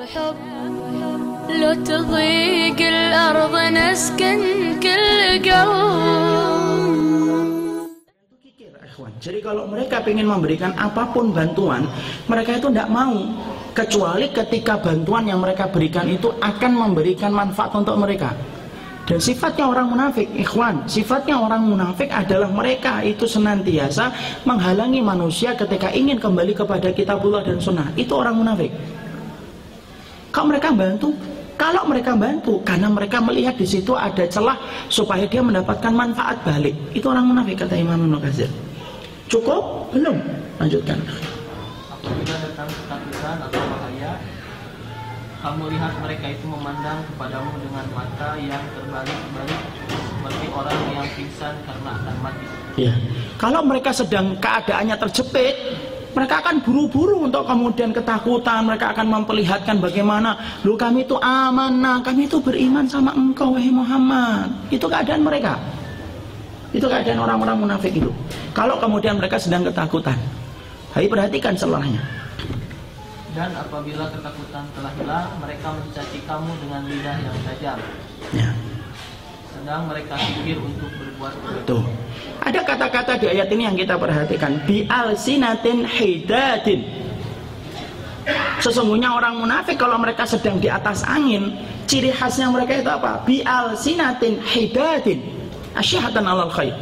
حب لو تضيق الأرض نسكن كل قلب Ikhwan. Jadi kalau mereka ingin memberikan apapun bantuan, mereka itu tidak mau kecuali ketika bantuan yang mereka berikan itu akan memberikan manfaat untuk mereka. Dan sifatnya orang munafik, ikhwan, sifatnya orang munafik adalah mereka itu senantiasa menghalangi manusia ketika ingin kembali kepada kitabullah dan sunnah. Itu orang munafik. Kalau mereka bantu, kalau mereka bantu karena mereka melihat di situ ada celah supaya dia mendapatkan manfaat balik. Itu orang munafik kata Imam Ibnu Katsir. Cukup? Belum. Lanjutkan. Apabila datang ketakutan atau bahaya, kamu lihat mereka itu memandang kepadamu dengan mata yang terbalik-balik seperti orang yang pingsan karena akan mati. Ya. Kalau mereka sedang keadaannya terjepit, mereka akan buru-buru untuk kemudian ketakutan, mereka akan memperlihatkan bagaimana, lu kami itu amanah, kami itu beriman sama engkau wahai Muhammad. Itu keadaan mereka. Itu keadaan orang-orang munafik itu. Kalau kemudian mereka sedang ketakutan. Hai perhatikan setelahnya. Dan apabila ketakutan telah hilang, mereka mencaci kamu dengan lidah yang tajam. Ya. Sedang mereka pikir untuk berbuat. Tuh. Ada kata-kata di ayat ini yang kita perhatikan. Bi alsinatin hidatin. Sesungguhnya orang munafik kalau mereka sedang di atas angin, ciri khasnya mereka itu apa? Bi alsinatin hidatin. Asyhatan alal khair.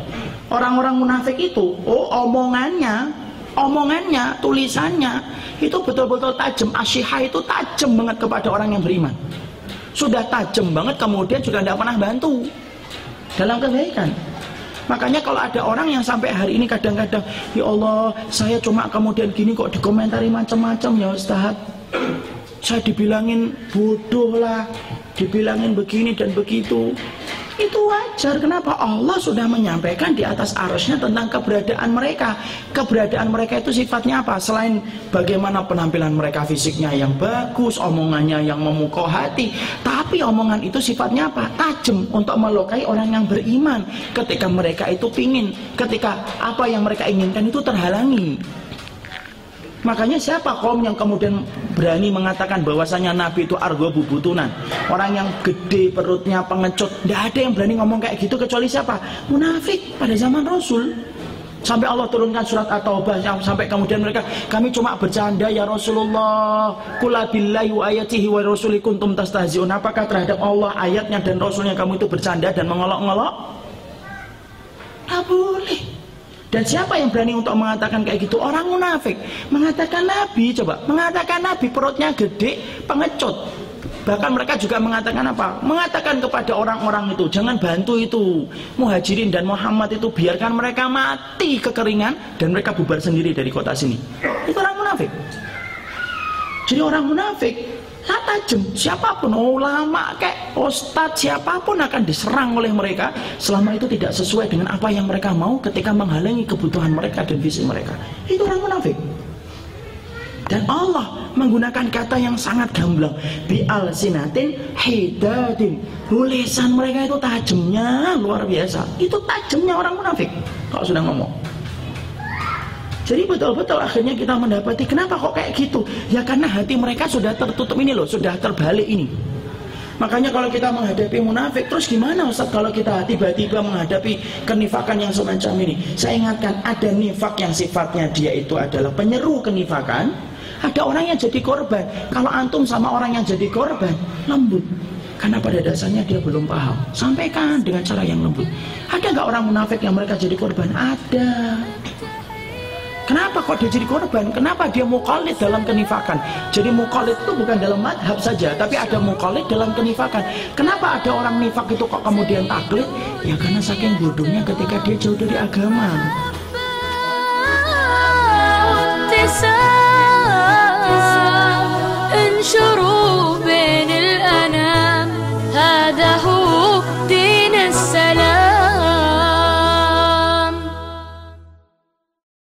Orang-orang munafik itu, oh omongannya, omongannya, tulisannya itu betul-betul tajam. Asyihah itu tajam banget kepada orang yang beriman. Sudah tajam banget kemudian juga tidak pernah bantu dalam kebaikan. Makanya kalau ada orang yang sampai hari ini kadang-kadang, ya Allah, saya cuma kemudian gini kok dikomentari macam-macam ya Ustaz. Saya dibilangin bodoh lah, dibilangin begini dan begitu. Itu wajar. Kenapa? Allah sudah menyampaikan di atas arusnya tentang keberadaan mereka. Keberadaan mereka itu sifatnya apa? Selain bagaimana penampilan mereka fisiknya yang bagus, omongannya yang memukau hati. Tapi omongan itu sifatnya apa? Tajam untuk melukai orang yang beriman. Ketika mereka itu pingin, ketika apa yang mereka inginkan itu terhalangi. Makanya siapa kaum yang kemudian berani mengatakan bahwasanya Nabi itu argo bubutunan Orang yang gede perutnya pengecut Tidak ada yang berani ngomong kayak gitu kecuali siapa? Munafik pada zaman Rasul Sampai Allah turunkan surat At-Taubah Sampai kemudian mereka Kami cuma bercanda ya Rasulullah Kula billahi wa ayatihi wa rasuli kuntum tastahziun Apakah terhadap Allah ayatnya dan Rasulnya kamu itu bercanda dan mengolok-ngolok? Tak boleh dan siapa yang berani untuk mengatakan kayak gitu? Orang munafik. Mengatakan Nabi, coba. Mengatakan Nabi perutnya gede, pengecut. Bahkan mereka juga mengatakan apa? Mengatakan kepada orang-orang itu, jangan bantu itu. Muhajirin dan Muhammad itu biarkan mereka mati kekeringan dan mereka bubar sendiri dari kota sini. Itu orang munafik. Jadi orang munafik tak tajam siapa pun ulama kayak ustadz siapa pun akan diserang oleh mereka selama itu tidak sesuai dengan apa yang mereka mau ketika menghalangi kebutuhan mereka dan visi mereka itu orang munafik dan Allah menggunakan kata yang sangat gamblang bi al sinatin hidadin tulisan mereka itu tajamnya luar biasa itu tajamnya orang munafik kalau sudah ngomong jadi betul-betul akhirnya kita mendapati kenapa kok kayak gitu? Ya karena hati mereka sudah tertutup ini loh, sudah terbalik ini. Makanya kalau kita menghadapi munafik, terus gimana Ustaz kalau kita tiba-tiba menghadapi kenifakan yang semacam ini? Saya ingatkan ada nifak yang sifatnya dia itu adalah penyeru kenifakan. Ada orang yang jadi korban. Kalau antum sama orang yang jadi korban, lembut. Karena pada dasarnya dia belum paham. Sampaikan dengan cara yang lembut. Ada nggak orang munafik yang mereka jadi korban? Ada. Kenapa kok dia jadi korban? Kenapa dia mukalit dalam kenifakan? Jadi mukalit itu bukan dalam madhab saja, tapi ada mukalit dalam kenifakan. Kenapa ada orang nifak itu kok kemudian taklid? Ya karena saking bodohnya ketika dia jauh dari agama. Insyaallah.